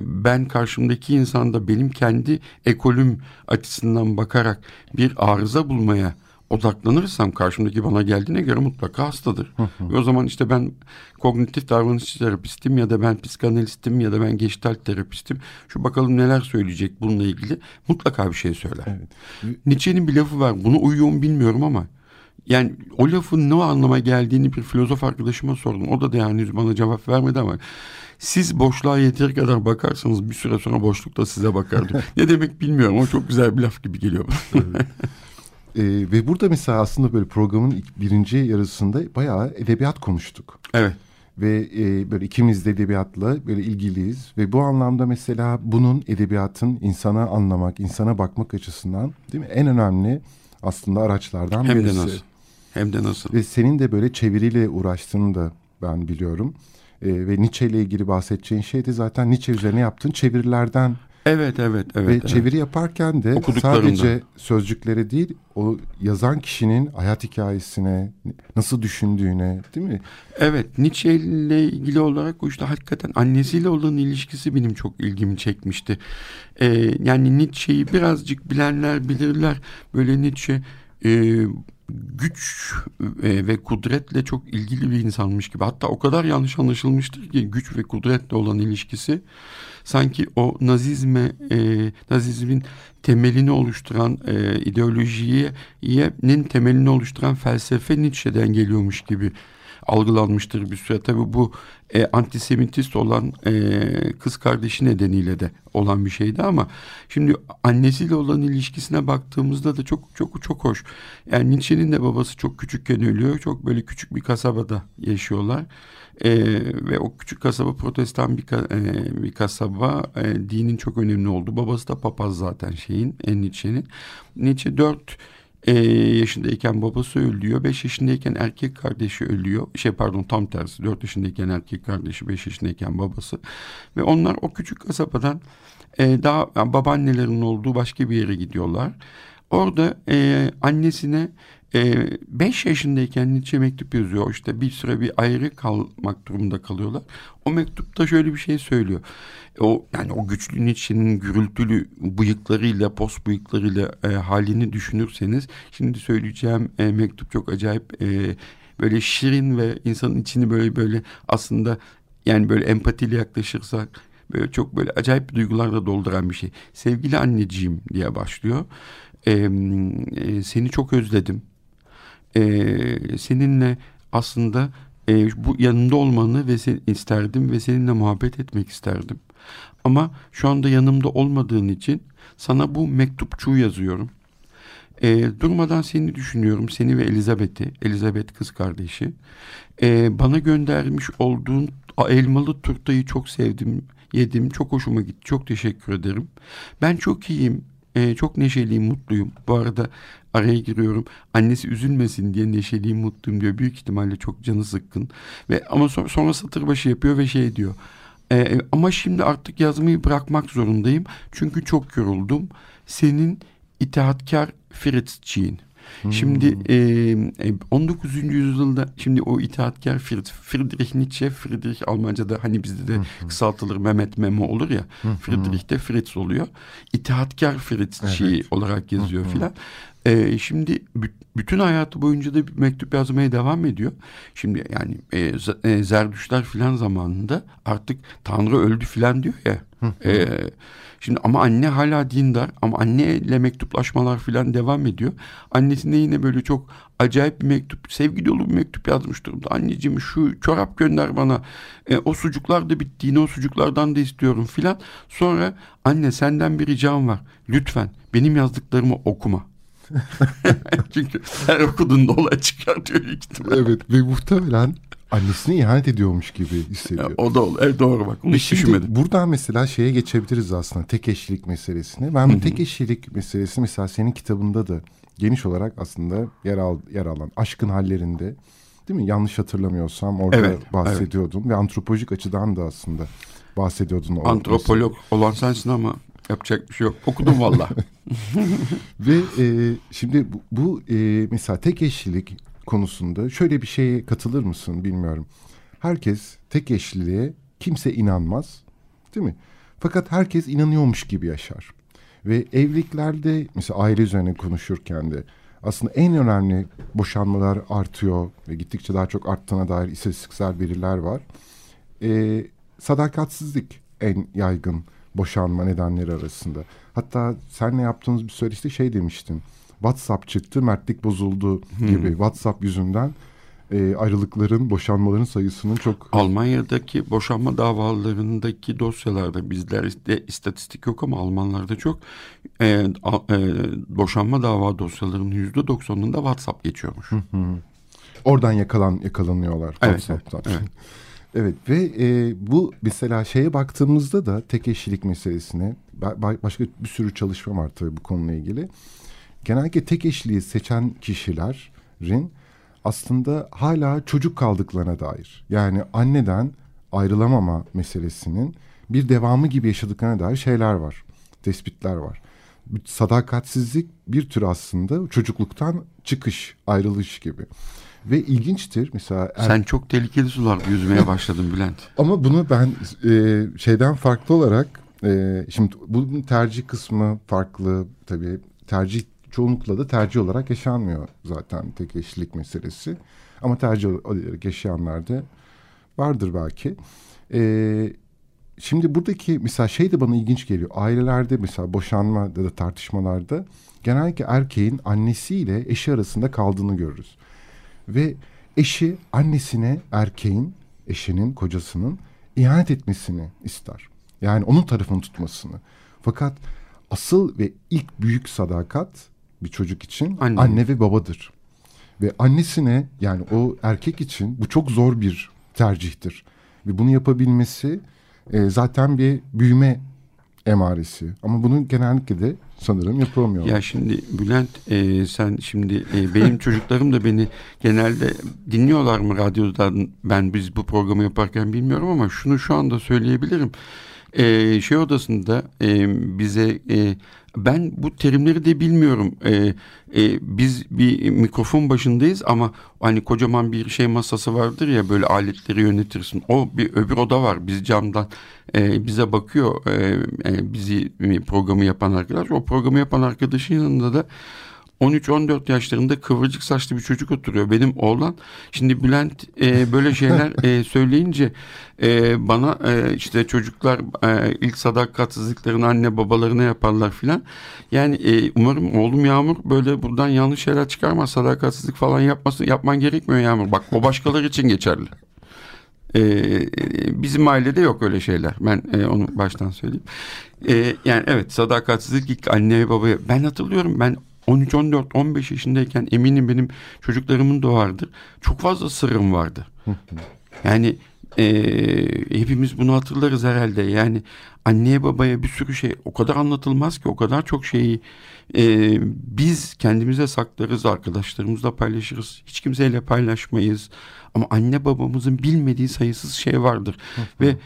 ben karşımdaki insanda benim kendi ekolüm açısından bakarak bir arıza bulmaya odaklanırsam karşımdaki bana geldiğine göre mutlaka hastadır. Ve o zaman işte ben kognitif davranışçı terapistim ya da ben psikanalistim ya da ben geçtalt terapistim. Şu bakalım neler söyleyecek bununla ilgili mutlaka bir şey söyler. Evet. Nietzsche'nin bir lafı var. Bunu uyuyor mu bilmiyorum ama yani o lafın ne anlama geldiğini bir filozof arkadaşıma sordum. O da, da yani bana cevap vermedi ama siz boşluğa yeteri kadar bakarsanız bir süre sonra boşluk da size bakar. ne demek bilmiyorum ama çok güzel bir laf gibi geliyor bana. ee, ve burada mesela aslında böyle programın birinci yarısında bayağı edebiyat konuştuk. Evet. Ve e, böyle ikimiz de edebiyatla böyle ilgiliyiz. Ve bu anlamda mesela bunun edebiyatın insana anlamak, insana bakmak açısından değil mi? En önemli aslında araçlardan Hem birisi. Hem de nasıl? Hem de nasıl? Ve senin de böyle çeviriyle uğraştığını da ben biliyorum. E, ve Nietzsche ile ilgili bahsedeceğin şey de zaten Nietzsche üzerine yaptığın çevirilerden Evet, evet, evet. Ve evet. çeviri yaparken de sadece sözcükleri değil, o yazan kişinin hayat hikayesine, nasıl düşündüğüne, değil mi? Evet, Nietzsche ile ilgili olarak o işte hakikaten annesiyle olan ilişkisi benim çok ilgimi çekmişti. Ee, yani Nietzsche'yi birazcık bilenler bilirler. Böyle Nietzsche e, güç e, ve kudretle çok ilgili bir insanmış gibi. Hatta o kadar yanlış anlaşılmıştır ki güç ve kudretle olan ilişkisi sanki o nazizme e, nazizmin temelini oluşturan e, ideolojiyenin temelini oluşturan felsefe Nietzsche'den geliyormuş gibi algılanmıştır bir süre. Tabii bu e, antisemitist olan e, kız kardeşi nedeniyle de olan bir şeydi ama şimdi annesiyle olan ilişkisine baktığımızda da çok çok çok hoş. Yani Nietzsche'nin de babası çok küçükken ölüyor. Çok böyle küçük bir kasabada yaşıyorlar. E, ve o küçük kasaba protestan bir, e, bir kasaba e, dinin çok önemli oldu. Babası da papaz zaten şeyin en Nietzsche'nin. Nietzsche dört e, yaşındayken babası ölüyor. Beş yaşındayken erkek kardeşi ölüyor. Şey pardon tam tersi. Dört yaşındayken erkek kardeşi, beş yaşındayken babası. Ve onlar o küçük kasabadan e, daha yani babaannelerinin olduğu başka bir yere gidiyorlar. Orada e, annesine 5 ee, yaşındayken Nietzsche mektup yazıyor. İşte bir süre bir ayrı kalmak durumunda kalıyorlar. O mektupta şöyle bir şey söylüyor. O yani o güçlü Nietzsche'nin gürültülü bıyıklarıyla, post bıyıklarıyla e, halini düşünürseniz şimdi söyleyeceğim e, mektup çok acayip e, böyle şirin ve insanın içini böyle böyle aslında yani böyle empatiyle yaklaşırsak böyle çok böyle acayip duygularla dolduran bir şey. Sevgili anneciğim diye başlıyor. E, seni çok özledim e, seninle aslında e, bu yanında olmanı ve sen isterdim ve seninle muhabbet etmek isterdim. Ama şu anda yanımda olmadığın için sana bu mektupçuğu yazıyorum. E, durmadan seni düşünüyorum, seni ve Elizabeth'i, Elizabeth kız kardeşi. E, bana göndermiş olduğun elmalı turtayı çok sevdim, yedim, çok hoşuma gitti, çok teşekkür ederim. Ben çok iyiyim, e, çok neşeliyim, mutluyum. Bu arada araya giriyorum. Annesi üzülmesin diye neşeliyim, mutluyum diyor. Büyük ihtimalle çok canı sıkkın. Ve ama sonra, sonra satır başı yapıyor ve şey diyor. E, ama şimdi artık yazmayı bırakmak zorundayım. Çünkü çok yoruldum. Senin itaatkar Şimdi e, 19. yüzyılda şimdi o itaatkar Friedrich Nietzsche, Friedrich Almanca'da hani bizde de kısaltılır Mehmet Memo olur ya. Friedrich de Fritz oluyor. İtaatkar Fritzçi evet. olarak yazıyor filan. E, şimdi bütün hayatı boyunca da mektup yazmaya devam ediyor. Şimdi yani e, Zerdüşler filan zamanında artık Tanrı öldü filan diyor ya. E, şimdi ama anne hala dindar ama anneyle mektuplaşmalar filan devam ediyor. Annesine yine böyle çok acayip bir mektup, sevgi dolu bir mektup yazmış durumda. Anneciğim şu çorap gönder bana. E, o sucuklar da bitti. Yine o sucuklardan da istiyorum filan. Sonra anne senden bir ricam var. Lütfen benim yazdıklarımı okuma. Çünkü her okuduğunda olay çıkartıyor ihtimal. Evet ve muhtemelen annesine ihanet ediyormuş gibi hissediyor. Ya, o da olur. Evet, doğru bak. Onu hiç düşünmedim. Buradan mesela şeye geçebiliriz aslında. Tek eşlilik meselesine. Ben bu tek eşlilik meselesi mesela senin kitabında da geniş olarak aslında yer, al, yer alan aşkın hallerinde değil mi? Yanlış hatırlamıyorsam orada evet, bahsediyordun evet. ve antropolojik açıdan da aslında bahsediyordun. Antropolog olan sensin ama Yapacak bir şey yok. Okudum valla. Ve e, şimdi bu, bu e, mesela tek eşlilik konusunda şöyle bir şeye katılır mısın bilmiyorum. Herkes tek eşliliğe kimse inanmaz değil mi? Fakat herkes inanıyormuş gibi yaşar. Ve evliliklerde mesela aile üzerine konuşurken de aslında en önemli boşanmalar artıyor ve gittikçe daha çok arttığına dair istatistiksel veriler var. Ee, sadakatsizlik en yaygın boşanma nedenleri arasında. Hatta senle yaptığımız bir söyleşte şey demiştin. WhatsApp çıktı, mertlik bozuldu gibi. Hmm. WhatsApp yüzünden e, ayrılıkların, boşanmaların sayısının çok... Almanya'daki boşanma davalarındaki dosyalarda bizlerde istatistik yok ama Almanlarda çok e, e, boşanma dava dosyalarının yüzde doksanında WhatsApp geçiyormuş. Hı hı. Oradan yakalan yakalanıyorlar evet, WhatsApp'tan. Evet, evet. Evet ve e, bu mesela şeye baktığımızda da tek eşlilik meselesine başka bir sürü çalışma var tabii bu konuyla ilgili. Genellikle tek eşliği seçen kişilerin aslında hala çocuk kaldıklarına dair yani anneden ayrılamama meselesinin bir devamı gibi yaşadıklarına dair şeyler var. tespitler var. Sadakatsizlik bir tür aslında çocukluktan çıkış, ayrılış gibi. Ve ilginçtir mesela... Er... Sen çok tehlikeli sularda yüzmeye başladın Bülent. Ama bunu ben e, şeyden farklı olarak... E, şimdi bunun tercih kısmı farklı tabii. Tercih çoğunlukla da tercih olarak yaşanmıyor zaten tek eşlilik meselesi. Ama tercih olarak yaşayanlar da vardır belki. Ee, şimdi buradaki mesela şey de bana ilginç geliyor. Ailelerde mesela boşanma ya da tartışmalarda genellikle erkeğin annesiyle eşi arasında kaldığını görürüz. Ve eşi annesine erkeğin, eşinin, kocasının ihanet etmesini ister. Yani onun tarafını tutmasını. Fakat asıl ve ilk büyük sadakat bir çocuk için anne, anne ve babadır. Ve annesine yani o erkek için bu çok zor bir tercihtir. Ve bunu yapabilmesi e, zaten bir büyüme emaresi. Ama bunu genellikle de sanırım yapamıyor. Ya şimdi Bülent e, sen şimdi e, benim çocuklarım da beni genelde dinliyorlar mı radyodan ben biz bu programı yaparken bilmiyorum ama şunu şu anda söyleyebilirim. E, şey odasında e, bize e, ben bu terimleri de bilmiyorum. E, e, biz bir mikrofon başındayız ama hani kocaman bir şey masası vardır ya böyle aletleri yönetirsin. O bir öbür oda var. Biz camdan e, bize bakıyor. E, e, bizi programı yapan arkadaş. O programı yapan arkadaşın yanında da 13-14 yaşlarında kıvırcık saçlı bir çocuk oturuyor. Benim oğlan şimdi Bülent e, böyle şeyler e, söyleyince e, bana e, işte çocuklar e, ilk sadakatsizliklerini anne babalarına yaparlar filan. Yani e, umarım oğlum Yağmur böyle buradan yanlış şeyler çıkarmaz. Sadakatsizlik falan yapmasın yapman gerekmiyor Yağmur. Bak o başkaları için geçerli. Ee, bizim ailede yok öyle şeyler. Ben e, onu baştan söyleyeyim. Ee, yani evet sadakatsizlik ilk anne babaya. Ben hatırlıyorum ben 13, 14, 15 yaşındayken eminim benim çocuklarımın doğardır. Çok fazla sırrım vardı. yani e, hepimiz bunu hatırlarız herhalde. Yani anneye babaya bir sürü şey o kadar anlatılmaz ki o kadar çok şeyi e, biz kendimize saklarız arkadaşlarımızla paylaşırız. Hiç kimseyle paylaşmayız. Ama anne babamızın bilmediği sayısız şey vardır. Ve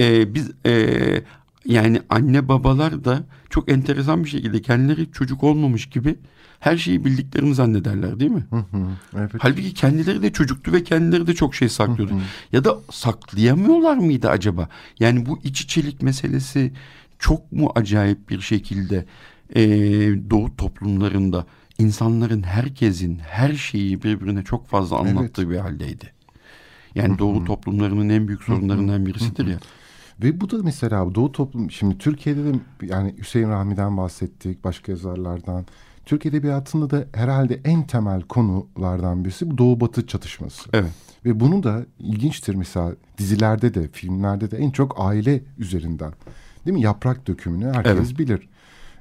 e, biz e, yani anne babalar da çok enteresan bir şekilde kendileri çocuk olmamış gibi her şeyi bildiklerini zannederler değil mi? Hı hı, evet. Halbuki kendileri de çocuktu ve kendileri de çok şey saklıyordu. Hı hı. Ya da saklayamıyorlar mıydı acaba? Yani bu iç içelik meselesi çok mu acayip bir şekilde e, Doğu toplumlarında insanların herkesin her şeyi birbirine çok fazla anlattığı evet. bir haldeydi. Yani. Doğu toplumlarının en büyük sorunlarından birisidir ya. Ve bu da mesela Doğu toplum şimdi Türkiye'de de yani Hüseyin Rahmi'den bahsettik, başka yazarlardan. Türk Edebiyatı'nda da herhalde en temel konulardan birisi bu Doğu Batı çatışması. Evet. Ve bunu da ilginçtir mesela dizilerde de filmlerde de en çok aile üzerinden. Değil mi? Yaprak dökümünü herkes evet. bilir.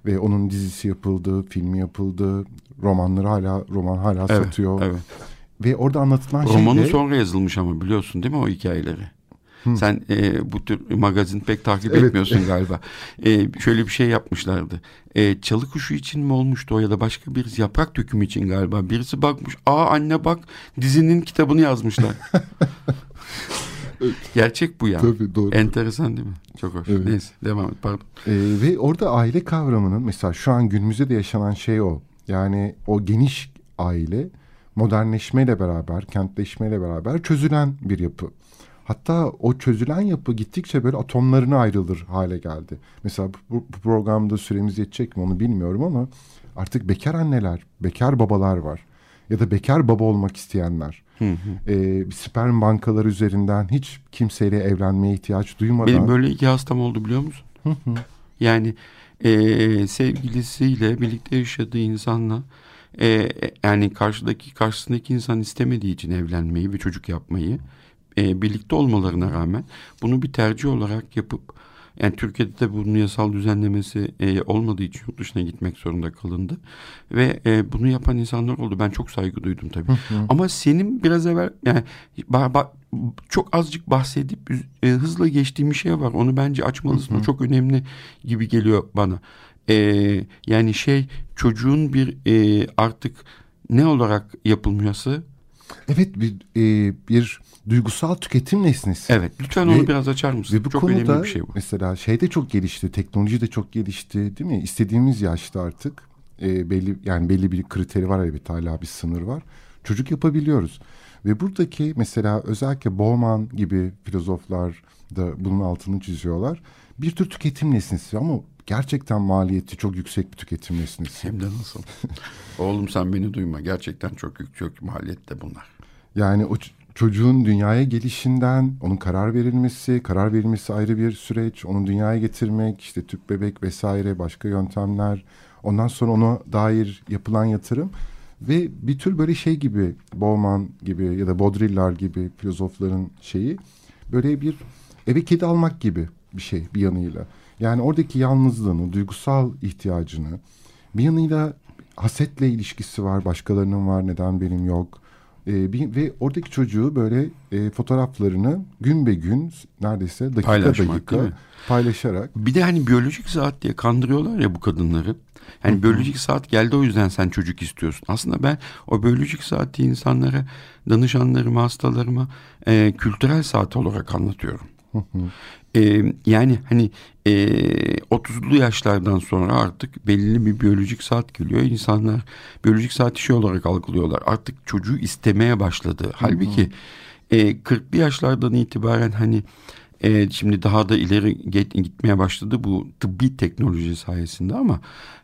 Ve onun dizisi yapıldı, filmi yapıldı, romanları hala roman hala evet, satıyor. Evet. Ve orada anlatılan şey Romanı de... sonra yazılmış ama biliyorsun değil mi o hikayeleri? Hı. Sen e, bu tür magazin pek takip evet. etmiyorsun galiba. E, şöyle bir şey yapmışlardı. E, çalı kuşu için mi olmuştu o ya da başka birisi yaprak dökümü için galiba. Birisi bakmış. Aa anne bak dizinin kitabını yazmışlar. Gerçek bu ya. Tabii doğru. Enteresan değil mi? Çok hoş. Evet. Neyse devam et pardon. Ee, ve orada aile kavramının mesela şu an günümüzde de yaşanan şey o. Yani o geniş aile modernleşmeyle beraber, kentleşmeyle beraber çözülen bir yapı. Hatta o çözülen yapı gittikçe böyle atomlarına ayrılır hale geldi. Mesela bu, bu programda süremiz yetecek mi onu bilmiyorum ama artık bekar anneler, bekar babalar var. Ya da bekar baba olmak isteyenler. Hı hı. E, sperm bankaları üzerinden hiç kimseyle evlenmeye ihtiyaç duymadan. Benim böyle iki hastam oldu biliyor musun? Hı hı. Yani e, sevgilisiyle birlikte yaşadığı insanla e, yani karşıdaki karşısındaki insan istemediği için evlenmeyi ve çocuk yapmayı e, birlikte olmalarına rağmen bunu bir tercih olarak yapıp yani Türkiye'de de bunun yasal düzenlemesi e, olmadığı için yurt dışına gitmek zorunda kalındı. Ve e, bunu yapan insanlar oldu. Ben çok saygı duydum tabii. Hı hı. Ama senin biraz evvel yani ba, ba, çok azıcık bahsedip e, hızla geçtiğim bir şey var. Onu bence açmalısın. Hı hı. O çok önemli gibi geliyor bana. E, yani şey çocuğun bir e, artık ne olarak yapılması Evet bir, e, bir duygusal tüketim nesnesi. Evet lütfen onu ve, biraz açar mısın? Ve bu çok konuda, önemli bir şey bu. Mesela şey de çok gelişti, teknoloji de çok gelişti değil mi? İstediğimiz yaşta artık e, belli yani belli bir kriteri var elbette hala bir sınır var. Çocuk yapabiliyoruz. Ve buradaki mesela özellikle Bowman gibi filozoflar da bunun altını çiziyorlar. Bir tür tüketim nesnesi ama gerçekten maliyeti çok yüksek bir tüketim nesnesi. Hem de nasıl? Oğlum sen beni duyma. Gerçekten çok yüksek maliyette bunlar. Yani o çocuğun dünyaya gelişinden, onun karar verilmesi, karar verilmesi ayrı bir süreç, onu dünyaya getirmek, işte tüp bebek vesaire başka yöntemler, ondan sonra ona dair yapılan yatırım ve bir tür böyle şey gibi Bowman gibi ya da Baudrillard gibi filozofların şeyi böyle bir eve kedi almak gibi bir şey bir yanıyla. Yani oradaki yalnızlığını, duygusal ihtiyacını bir yanıyla hasetle ilişkisi var, başkalarının var, neden benim yok. Ee, bir, ve oradaki çocuğu böyle e, fotoğraflarını gün be gün neredeyse dakika Paylaşmak, dakika paylaşarak. Bir de hani biyolojik saat diye kandırıyorlar ya bu kadınları. Yani biyolojik saat geldi o yüzden sen çocuk istiyorsun. Aslında ben o biyolojik saati insanlara, danışanlarıma, hastalarıma e, kültürel saat olarak anlatıyorum. Ee, yani hani e, 30'lu yaşlardan sonra artık belli bir biyolojik saat geliyor. İnsanlar biyolojik saati şey olarak algılıyorlar. Artık çocuğu istemeye başladı. Halbuki e, 40'lı yaşlardan itibaren hani e, şimdi daha da ileri gitmeye başladı bu tıbbi teknoloji sayesinde ama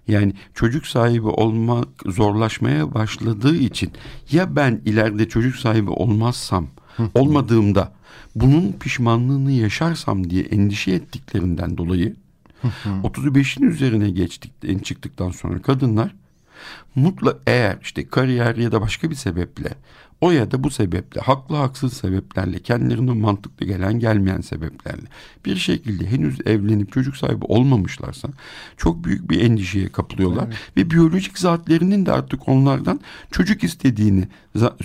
yani çocuk sahibi olmak zorlaşmaya başladığı için ya ben ileride çocuk sahibi olmazsam olmadığımda bunun pişmanlığını yaşarsam diye endişe ettiklerinden dolayı 35'in üzerine geçtik, çıktıktan sonra kadınlar mutlu eğer işte kariyer ya da başka bir sebeple o ya da bu sebeple haklı haksız sebeplerle kendilerine mantıklı gelen gelmeyen sebeplerle bir şekilde henüz evlenip çocuk sahibi olmamışlarsa çok büyük bir endişeye kapılıyorlar evet. ve biyolojik zatlerinin de artık onlardan çocuk istediğini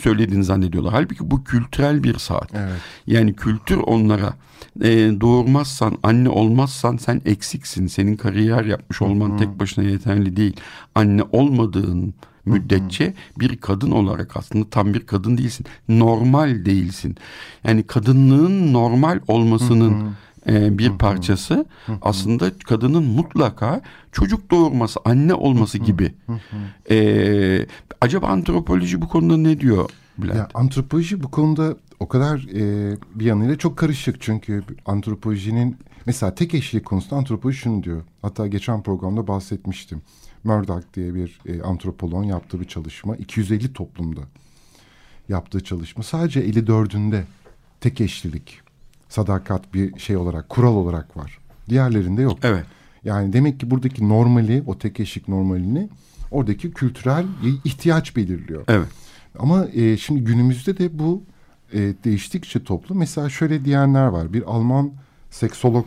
söylediğini zannediyorlar. Halbuki bu kültürel bir saat. Evet. Yani kültür onlara e, doğurmazsan, anne olmazsan sen eksiksin. Senin kariyer yapmış olman Hı-hı. tek başına yeterli değil. Anne olmadığın müddetçe bir kadın olarak aslında tam bir kadın değilsin. Normal değilsin. Yani kadınlığın normal olmasının e, bir parçası aslında kadının mutlaka çocuk doğurması, anne olması gibi. E, acaba antropoloji bu konuda ne diyor Bülent? Ya, antropoloji bu konuda o kadar e, bir yanıyla çok karışık. Çünkü antropolojinin mesela tek eşlik konusunda antropoloji şunu diyor. Hatta geçen programda bahsetmiştim. Murdoch diye bir e, antropoloğun yaptığı bir çalışma. 250 toplumda yaptığı çalışma. Sadece 54'ünde tek eşlilik, sadakat bir şey olarak, kural olarak var. Diğerlerinde yok. Evet. Yani demek ki buradaki normali, o tek eşlik normalini oradaki kültürel ihtiyaç belirliyor. Evet. Ama e, şimdi günümüzde de bu e, değiştikçe toplum. Mesela şöyle diyenler var. Bir Alman seksolog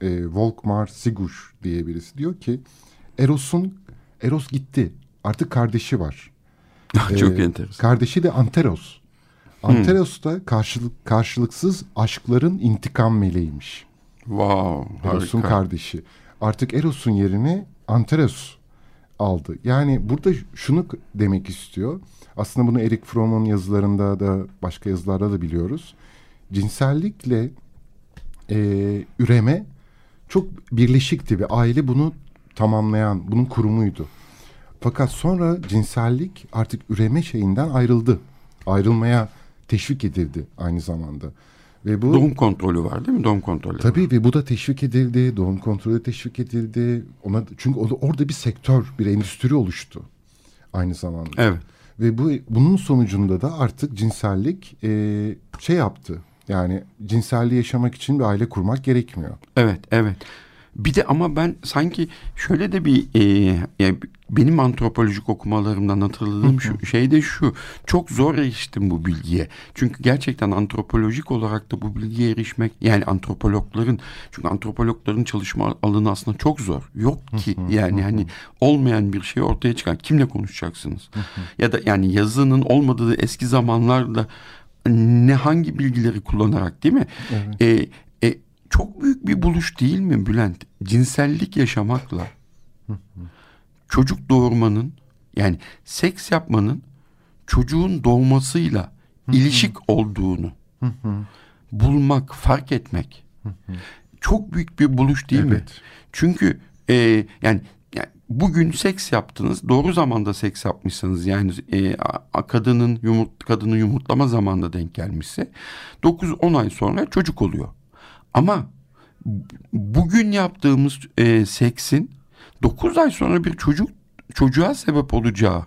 e, Volkmar Sigusch diye birisi diyor ki Eros'un Eros gitti. Artık kardeşi var. Çok ee, enteresan. Kardeşi de Anteros. Anteros hmm. da karşılık, karşılıksız aşkların intikam meleğiymiş. Wow, Eros'un kardeşi. Artık Eros'un yerini Anteros aldı. Yani burada şunu demek istiyor. Aslında bunu Eric Fromm'un yazılarında da başka yazılarda da biliyoruz. Cinsellikle e, üreme çok birleşikti ve aile bunu tamamlayan bunun kurumuydu. Fakat sonra cinsellik artık üreme şeyinden ayrıldı. Ayrılmaya teşvik edildi aynı zamanda. Ve bu doğum kontrolü var değil mi? Doğum kontrolü. Tabii var. ve bu da teşvik edildi. Doğum kontrolü teşvik edildi. Ona çünkü orada bir sektör, bir endüstri oluştu aynı zamanda. Evet. Ve bu bunun sonucunda da artık cinsellik e, şey yaptı. Yani cinselliği yaşamak için bir aile kurmak gerekmiyor. Evet, evet. Bir de ama ben sanki şöyle de bir e, yani benim antropolojik okumalarımdan hatırladığım şu şey de şu. Çok zor eriştim bu bilgiye. Çünkü gerçekten antropolojik olarak da bu bilgiye erişmek yani antropologların çünkü antropologların çalışma alanı aslında çok zor. Yok ki yani hani olmayan bir şey ortaya çıkan kimle konuşacaksınız? ya da yani yazının olmadığı eski zamanlarda ne hangi bilgileri kullanarak değil mi? Evet. E, çok büyük bir buluş değil mi Bülent? Cinsellik yaşamakla çocuk doğurmanın yani seks yapmanın çocuğun doğmasıyla ilişik olduğunu bulmak, fark etmek çok büyük bir buluş değil mi? Evet. Çünkü e, yani, yani bugün seks yaptınız, doğru zamanda seks yapmışsınız yani e, a- kadının yumurt kadını yumurtlama zamanında denk gelmişse 9-10 ay sonra çocuk oluyor. Ama bugün yaptığımız e, seksin 9 ay sonra bir çocuk çocuğa sebep olacağı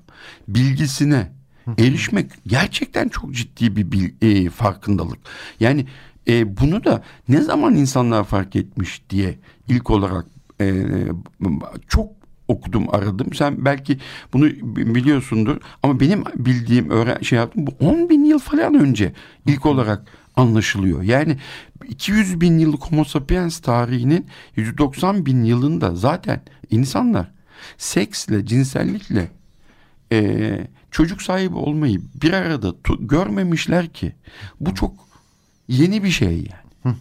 bilgisine erişmek gerçekten çok ciddi bir bil- e, farkındalık. Yani e, bunu da ne zaman insanlar fark etmiş diye ilk olarak e, çok okudum aradım. Sen belki bunu biliyorsundur ama benim bildiğim öğren şey yaptım bu 10 bin yıl falan önce ilk olarak anlaşılıyor. Yani 200 bin yıllık Homo sapiens tarihinin 190 bin yılında zaten insanlar seksle, cinsellikle e, çocuk sahibi olmayı bir arada görmemişler ki. Bu çok yeni bir şey yani.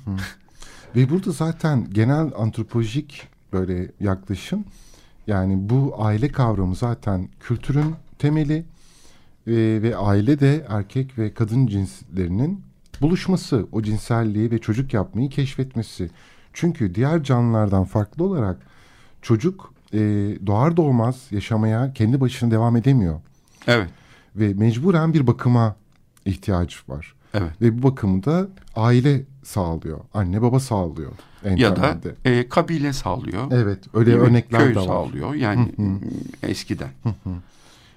Ve burada zaten genel antropolojik böyle yaklaşım yani bu aile kavramı zaten kültürün temeli e, ve aile de erkek ve kadın cinslerinin buluşması, o cinselliği ve çocuk yapmayı keşfetmesi. Çünkü diğer canlılardan farklı olarak çocuk e, doğar doğmaz yaşamaya kendi başına devam edemiyor Evet. ve mecburen bir bakıma ihtiyaç var. Evet. Ve bu bakımı da aile sağlıyor. Anne baba sağlıyor. en Ya da temelde. e, kabile sağlıyor. Evet öyle mi? örnekler Köy de var. sağlıyor yani eskiden.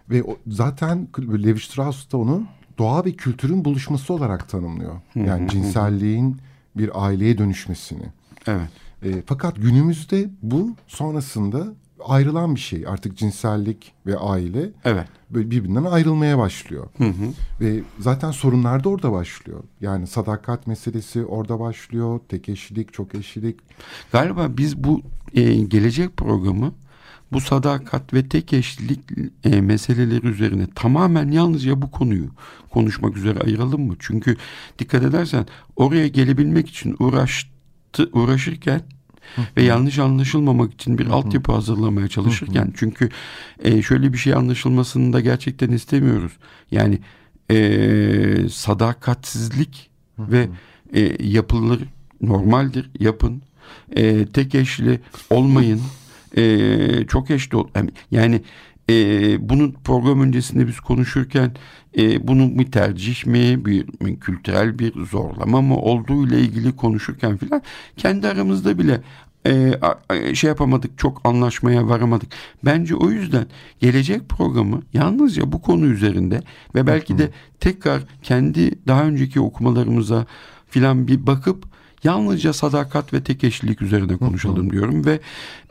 Ve o, zaten Levi Strauss da onu doğa ve kültürün buluşması olarak tanımlıyor. Yani cinselliğin bir aileye dönüşmesini. Evet. E, fakat günümüzde bu sonrasında ayrılan bir şey. Artık cinsellik ve aile Evet. böyle birbirinden ayrılmaya başlıyor. Ve zaten sorunlar da orada başlıyor. Yani sadakat meselesi orada başlıyor. Tek eşlilik, çok eşlilik. Galiba biz bu e, gelecek programı bu sadakat ve tek eşlilik e, meseleleri üzerine tamamen yalnızca bu konuyu konuşmak üzere ayıralım mı? Çünkü dikkat edersen oraya gelebilmek için uğraştı, uğraşırken ve yanlış anlaşılmamak için bir altyapı hazırlamaya çalışırken çünkü e, şöyle bir şey anlaşılmasını da gerçekten istemiyoruz. Yani e, sadakatsizlik ve e, yapılır normaldir yapın. E, tek eşli olmayın e, çok eşli ol yani e, bunun program öncesinde biz konuşurken e, bunun bir tercih mi bir, bir kültürel bir zorlama mı olduğu ile ilgili konuşurken filan kendi aramızda bile e, şey yapamadık çok anlaşmaya varamadık. Bence o yüzden gelecek programı yalnızca bu konu üzerinde ve belki de tekrar kendi daha önceki okumalarımıza filan bir bakıp yalnızca sadakat ve tek eşlilik üzerine konuşalım diyorum ve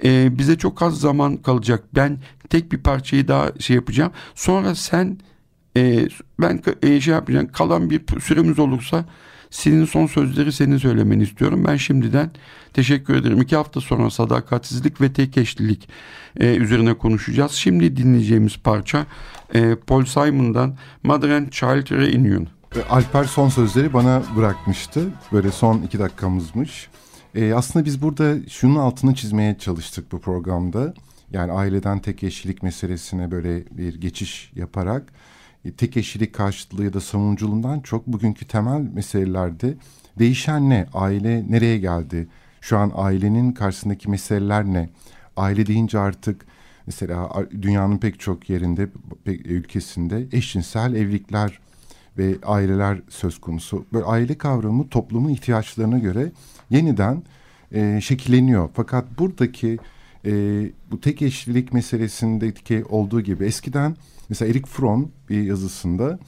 e, bize çok az zaman kalacak. Ben tek bir parçayı daha şey yapacağım. Sonra sen e, ben e, şey yapacağım. Kalan bir süremiz olursa senin son sözleri senin söylemeni istiyorum. Ben şimdiden teşekkür ederim. İki hafta sonra sadakatsizlik ve tek eşlilik e, üzerine konuşacağız. Şimdi dinleyeceğimiz parça e, Paul Simon'dan Mother and Child Reunion. Alper son sözleri bana bırakmıştı. Böyle son iki dakikamızmış. Ee, aslında biz burada şunun altını çizmeye çalıştık bu programda. Yani aileden tek eşlilik meselesine böyle bir geçiş yaparak e, tek eşlilik karşıtlığı ya da savunuculuğundan çok bugünkü temel meselelerde değişen ne? Aile nereye geldi? Şu an ailenin karşısındaki meseleler ne? Aile deyince artık mesela dünyanın pek çok yerinde, pek ülkesinde eşcinsel evlilikler ve aileler söz konusu. Böyle aile kavramı toplumun ihtiyaçlarına göre yeniden e, şekilleniyor. Fakat buradaki e, bu tek eşlilik meselesindeki olduğu gibi eskiden mesela Erik Fromm bir yazısında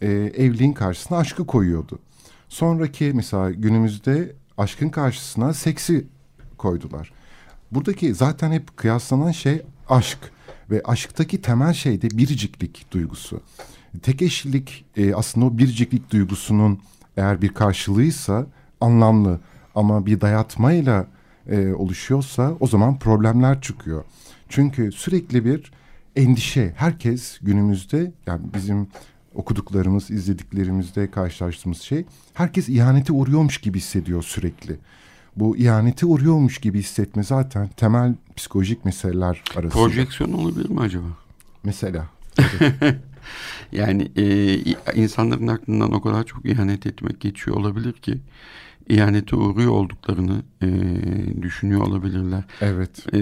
e, evliliğin karşısına aşkı koyuyordu. Sonraki mesela günümüzde aşkın karşısına seksi koydular. Buradaki zaten hep kıyaslanan şey aşk ve aşktaki temel şey de biriciklik duygusu. Tek eşlilik e, aslında o biriciklik duygusunun eğer bir karşılığıysa anlamlı ama bir dayatmayla e, oluşuyorsa o zaman problemler çıkıyor. Çünkü sürekli bir endişe herkes günümüzde yani bizim okuduklarımız, izlediklerimizde karşılaştığımız şey herkes ihanete uğruyormuş gibi hissediyor sürekli. Bu ihanete uğruyormuş gibi hissetme zaten temel psikolojik meseleler arasında. Projeksiyon olabilir mi acaba? Mesela. yani e, insanların aklından o kadar çok ihanet etmek geçiyor olabilir ki ihanete uğruyor olduklarını e, düşünüyor olabilirler. Evet. E,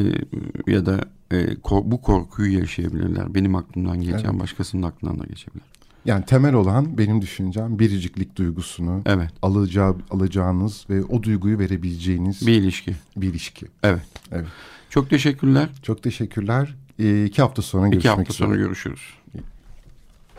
ya da e, kor, bu korkuyu yaşayabilirler. Benim aklımdan geçen evet. başkasının aklından da geçebilir. Yani temel olan benim düşüncem biriciklik duygusunu evet. alacağı, alacağınız ve o duyguyu verebileceğiniz bir ilişki. Bir ilişki. Evet. evet. Çok teşekkürler. Çok teşekkürler. Ee, iki hafta sonra görüşmek üzere. İki hafta sonra görüşürüz.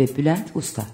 ve Bülent Usta